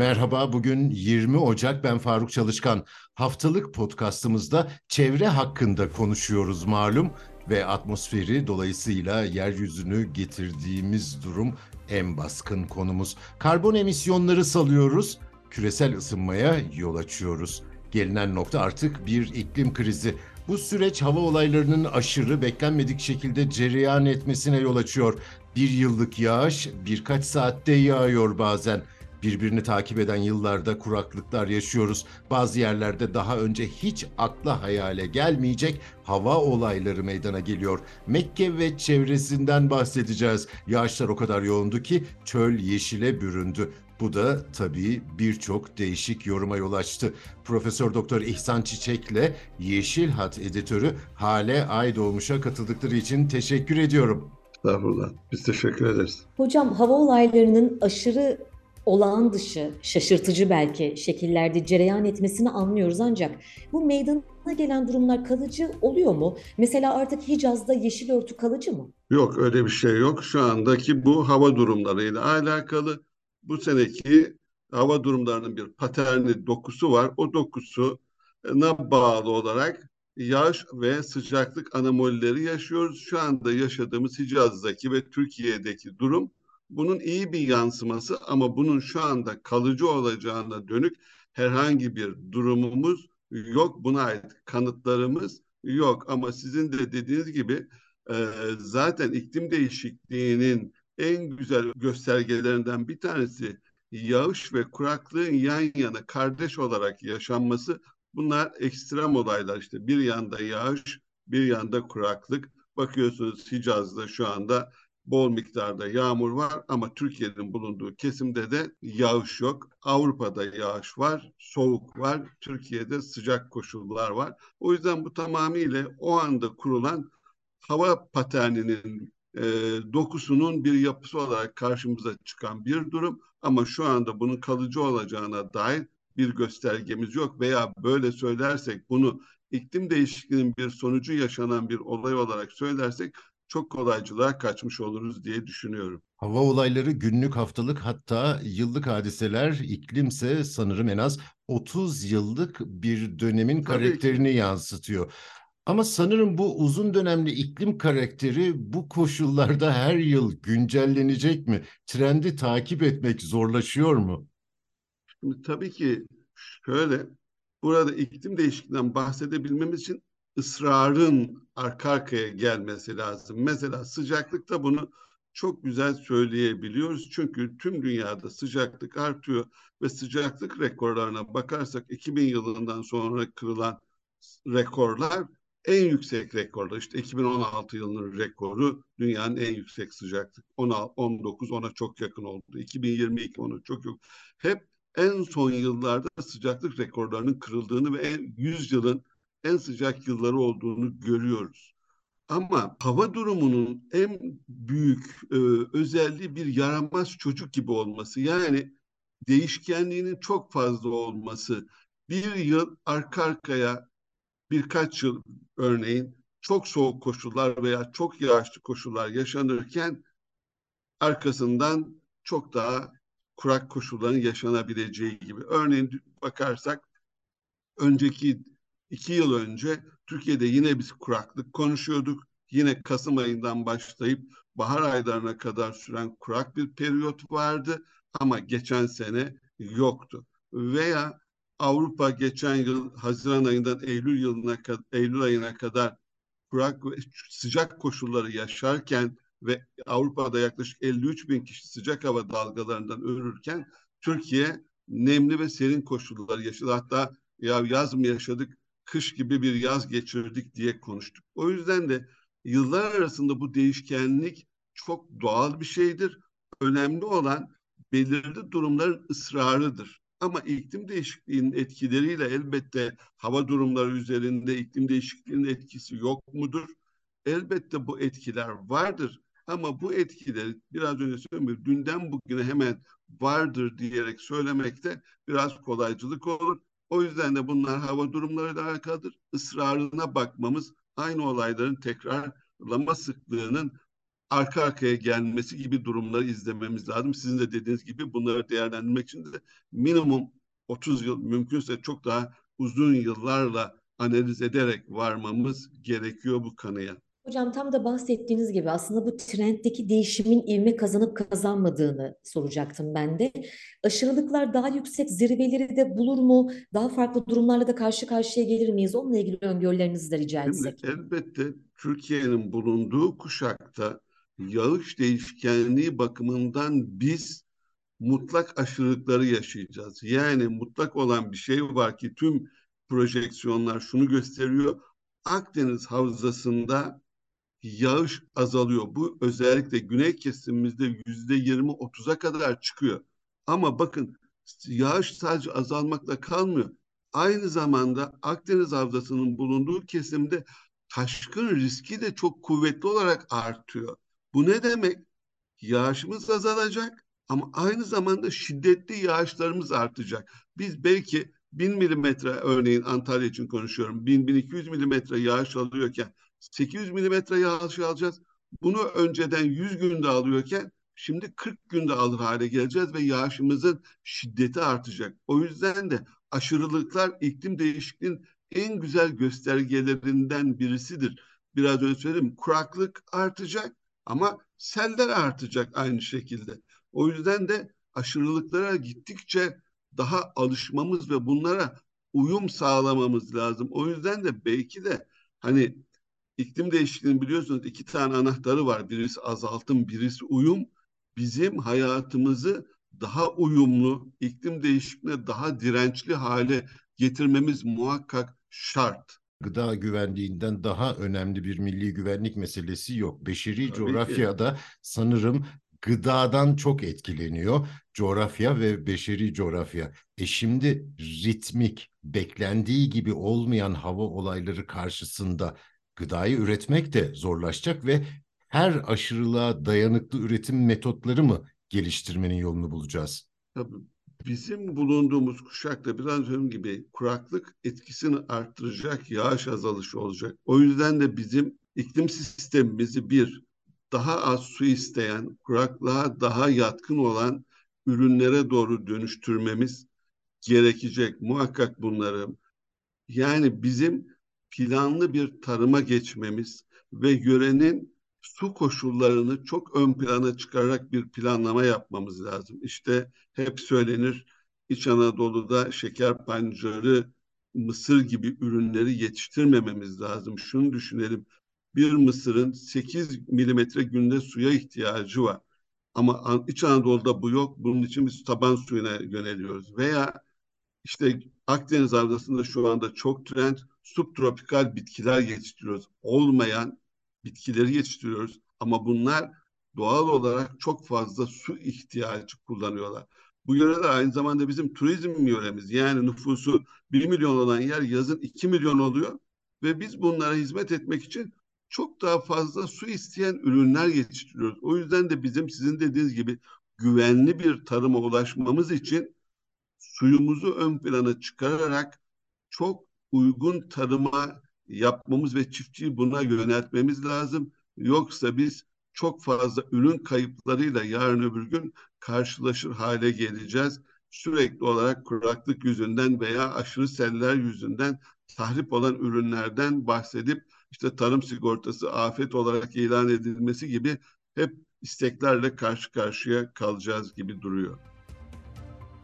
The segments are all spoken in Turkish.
merhaba. Bugün 20 Ocak. Ben Faruk Çalışkan. Haftalık podcastımızda çevre hakkında konuşuyoruz malum ve atmosferi dolayısıyla yeryüzünü getirdiğimiz durum en baskın konumuz. Karbon emisyonları salıyoruz, küresel ısınmaya yol açıyoruz. Gelinen nokta artık bir iklim krizi. Bu süreç hava olaylarının aşırı beklenmedik şekilde cereyan etmesine yol açıyor. Bir yıllık yağış birkaç saatte yağıyor bazen. Birbirini takip eden yıllarda kuraklıklar yaşıyoruz. Bazı yerlerde daha önce hiç akla hayale gelmeyecek hava olayları meydana geliyor. Mekke ve çevresinden bahsedeceğiz. Yağışlar o kadar yoğundu ki çöl yeşile büründü. Bu da tabii birçok değişik yoruma yol açtı. Profesör Doktor İhsan Çiçek'le Yeşil Hat editörü Hale Aydoğmuş'a katıldıkları için teşekkür ediyorum. Estağfurullah. Biz teşekkür ederiz. Hocam hava olaylarının aşırı olağan dışı, şaşırtıcı belki şekillerde cereyan etmesini anlıyoruz ancak bu meydana gelen durumlar kalıcı oluyor mu? Mesela artık Hicaz'da yeşil örtü kalıcı mı? Yok öyle bir şey yok. Şu andaki bu hava durumlarıyla alakalı bu seneki hava durumlarının bir paterni dokusu var. O dokusuna bağlı olarak yağış ve sıcaklık anomalileri yaşıyoruz. Şu anda yaşadığımız Hicaz'daki ve Türkiye'deki durum bunun iyi bir yansıması ama bunun şu anda kalıcı olacağına dönük herhangi bir durumumuz yok. Buna ait kanıtlarımız yok ama sizin de dediğiniz gibi e, zaten iklim değişikliğinin en güzel göstergelerinden bir tanesi yağış ve kuraklığın yan yana kardeş olarak yaşanması. Bunlar ekstrem olaylar işte bir yanda yağış bir yanda kuraklık. Bakıyorsunuz Hicaz'da şu anda bol miktarda yağmur var ama Türkiye'nin bulunduğu kesimde de yağış yok. Avrupa'da yağış var, soğuk var, Türkiye'de sıcak koşullar var. O yüzden bu tamamıyla o anda kurulan hava paterninin e, dokusunun bir yapısı olarak karşımıza çıkan bir durum ama şu anda bunun kalıcı olacağına dair bir göstergemiz yok veya böyle söylersek bunu iklim değişikliğinin bir sonucu yaşanan bir olay olarak söylersek çok kolaycılığa kaçmış oluruz diye düşünüyorum. Hava olayları günlük, haftalık hatta yıllık hadiseler, iklimse sanırım en az 30 yıllık bir dönemin Tabii karakterini ki. yansıtıyor. Ama sanırım bu uzun dönemli iklim karakteri bu koşullarda her yıl güncellenecek mi? Trendi takip etmek zorlaşıyor mu? Şimdi tabii ki şöyle, burada iklim değişikliğinden bahsedebilmemiz için ısrarın arka arkaya gelmesi lazım. Mesela sıcaklıkta bunu çok güzel söyleyebiliyoruz. Çünkü tüm dünyada sıcaklık artıyor ve sıcaklık rekorlarına bakarsak 2000 yılından sonra kırılan rekorlar en yüksek rekorlar. İşte 2016 yılının rekoru dünyanın en yüksek sıcaklık. 19 ona çok yakın oldu. 2022 ona çok yok. Hep en son yıllarda sıcaklık rekorlarının kırıldığını ve en 100 yılın en sıcak yılları olduğunu görüyoruz. Ama hava durumunun en büyük e, özelliği bir yaramaz çocuk gibi olması. Yani değişkenliğinin çok fazla olması. Bir yıl arka arkaya birkaç yıl örneğin çok soğuk koşullar veya çok yağışlı koşullar yaşanırken arkasından çok daha kurak koşulların yaşanabileceği gibi. Örneğin bakarsak önceki iki yıl önce Türkiye'de yine biz kuraklık konuşuyorduk. Yine Kasım ayından başlayıp bahar aylarına kadar süren kurak bir periyot vardı ama geçen sene yoktu. Veya Avrupa geçen yıl Haziran ayından Eylül yılına Eylül ayına kadar kurak ve sıcak koşulları yaşarken ve Avrupa'da yaklaşık 53 bin kişi sıcak hava dalgalarından ölürken Türkiye nemli ve serin koşulları yaşadı. Hatta ya yaz mı yaşadık, kış gibi bir yaz geçirdik diye konuştuk. O yüzden de yıllar arasında bu değişkenlik çok doğal bir şeydir. Önemli olan belirli durumların ısrarıdır. Ama iklim değişikliğinin etkileriyle elbette hava durumları üzerinde iklim değişikliğinin etkisi yok mudur? Elbette bu etkiler vardır. Ama bu etkileri biraz önce söyledim, dünden bugüne hemen vardır diyerek söylemekte biraz kolaycılık olur. O yüzden de bunlar hava durumlarıyla alakalıdır. Israrına bakmamız aynı olayların tekrarlama sıklığının arka arkaya gelmesi gibi durumları izlememiz lazım. Sizin de dediğiniz gibi bunları değerlendirmek için de minimum 30 yıl mümkünse çok daha uzun yıllarla analiz ederek varmamız gerekiyor bu kanıya. Hocam tam da bahsettiğiniz gibi aslında bu trenddeki değişimin ivme kazanıp kazanmadığını soracaktım ben de. Aşırılıklar daha yüksek zirveleri de bulur mu? Daha farklı durumlarla da karşı karşıya gelir miyiz? Onunla ilgili öngörülerinizi de rica etsek. Şimdi elbette Türkiye'nin bulunduğu kuşakta yağış değişkenliği bakımından biz mutlak aşırılıkları yaşayacağız. Yani mutlak olan bir şey var ki tüm projeksiyonlar şunu gösteriyor. Akdeniz havzasında yağış azalıyor. Bu özellikle güney kesimimizde yüzde yirmi otuza kadar çıkıyor. Ama bakın yağış sadece azalmakla kalmıyor. Aynı zamanda Akdeniz havzasının bulunduğu kesimde taşkın riski de çok kuvvetli olarak artıyor. Bu ne demek? Yağışımız azalacak ama aynı zamanda şiddetli yağışlarımız artacak. Biz belki 1000 milimetre örneğin Antalya için konuşuyorum. 1000-1200 milimetre yağış alıyorken 800 milimetre yağış alacağız. Bunu önceden 100 günde alıyorken şimdi 40 günde alır hale geleceğiz ve yağışımızın şiddeti artacak. O yüzden de aşırılıklar iklim değişikliğinin en güzel göstergelerinden birisidir. Biraz önce söyledim kuraklık artacak ama seller artacak aynı şekilde. O yüzden de aşırılıklara gittikçe daha alışmamız ve bunlara uyum sağlamamız lazım. O yüzden de belki de hani iklim değişikliğinin biliyorsunuz iki tane anahtarı var. Birisi azaltım, birisi uyum. Bizim hayatımızı daha uyumlu, iklim değişikliğine daha dirençli hale getirmemiz muhakkak şart. Gıda güvenliğinden daha önemli bir milli güvenlik meselesi yok. Beşeri Tabii coğrafyada sanırım gıdadan çok etkileniyor. Coğrafya ve beşeri coğrafya. E şimdi ritmik, beklendiği gibi olmayan hava olayları karşısında gıdayı üretmek de zorlaşacak ve her aşırılığa dayanıklı üretim metotları mı geliştirmenin yolunu bulacağız? Bizim bulunduğumuz kuşakta biraz önce gibi kuraklık etkisini arttıracak yağış azalışı olacak. O yüzden de bizim iklim sistemimizi bir daha az su isteyen, kuraklığa daha yatkın olan ürünlere doğru dönüştürmemiz gerekecek. Muhakkak bunları. Yani bizim planlı bir tarıma geçmemiz ve yörenin su koşullarını çok ön plana çıkararak bir planlama yapmamız lazım. İşte hep söylenir İç Anadolu'da şeker pancarı, mısır gibi ürünleri yetiştirmememiz lazım. Şunu düşünelim. Bir mısırın 8 milimetre günde suya ihtiyacı var. Ama İç Anadolu'da bu yok. Bunun için biz taban suyuna yöneliyoruz. Veya işte Akdeniz Havzası'nda şu anda çok trend subtropikal bitkiler yetiştiriyoruz. Olmayan bitkileri yetiştiriyoruz ama bunlar doğal olarak çok fazla su ihtiyacı kullanıyorlar. Bu yöreler aynı zamanda bizim turizm yöremiz. Yani nüfusu 1 milyon olan yer yazın 2 milyon oluyor ve biz bunlara hizmet etmek için çok daha fazla su isteyen ürünler yetiştiriyoruz. O yüzden de bizim sizin dediğiniz gibi güvenli bir tarıma ulaşmamız için suyumuzu ön plana çıkararak çok uygun tarıma yapmamız ve çiftçiyi buna yöneltmemiz lazım. Yoksa biz çok fazla ürün kayıplarıyla yarın öbür gün karşılaşır hale geleceğiz. Sürekli olarak kuraklık yüzünden veya aşırı seller yüzünden tahrip olan ürünlerden bahsedip işte tarım sigortası afet olarak ilan edilmesi gibi hep isteklerle karşı karşıya kalacağız gibi duruyor.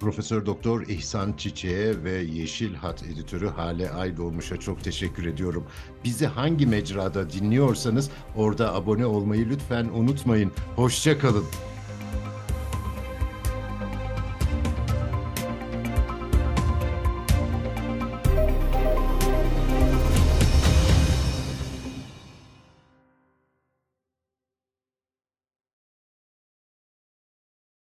Profesör Doktor İhsan Çiçek'e ve Yeşil Hat editörü Hale Aydoğmuş'a çok teşekkür ediyorum. Bizi hangi mecrada dinliyorsanız orada abone olmayı lütfen unutmayın. Hoşça kalın.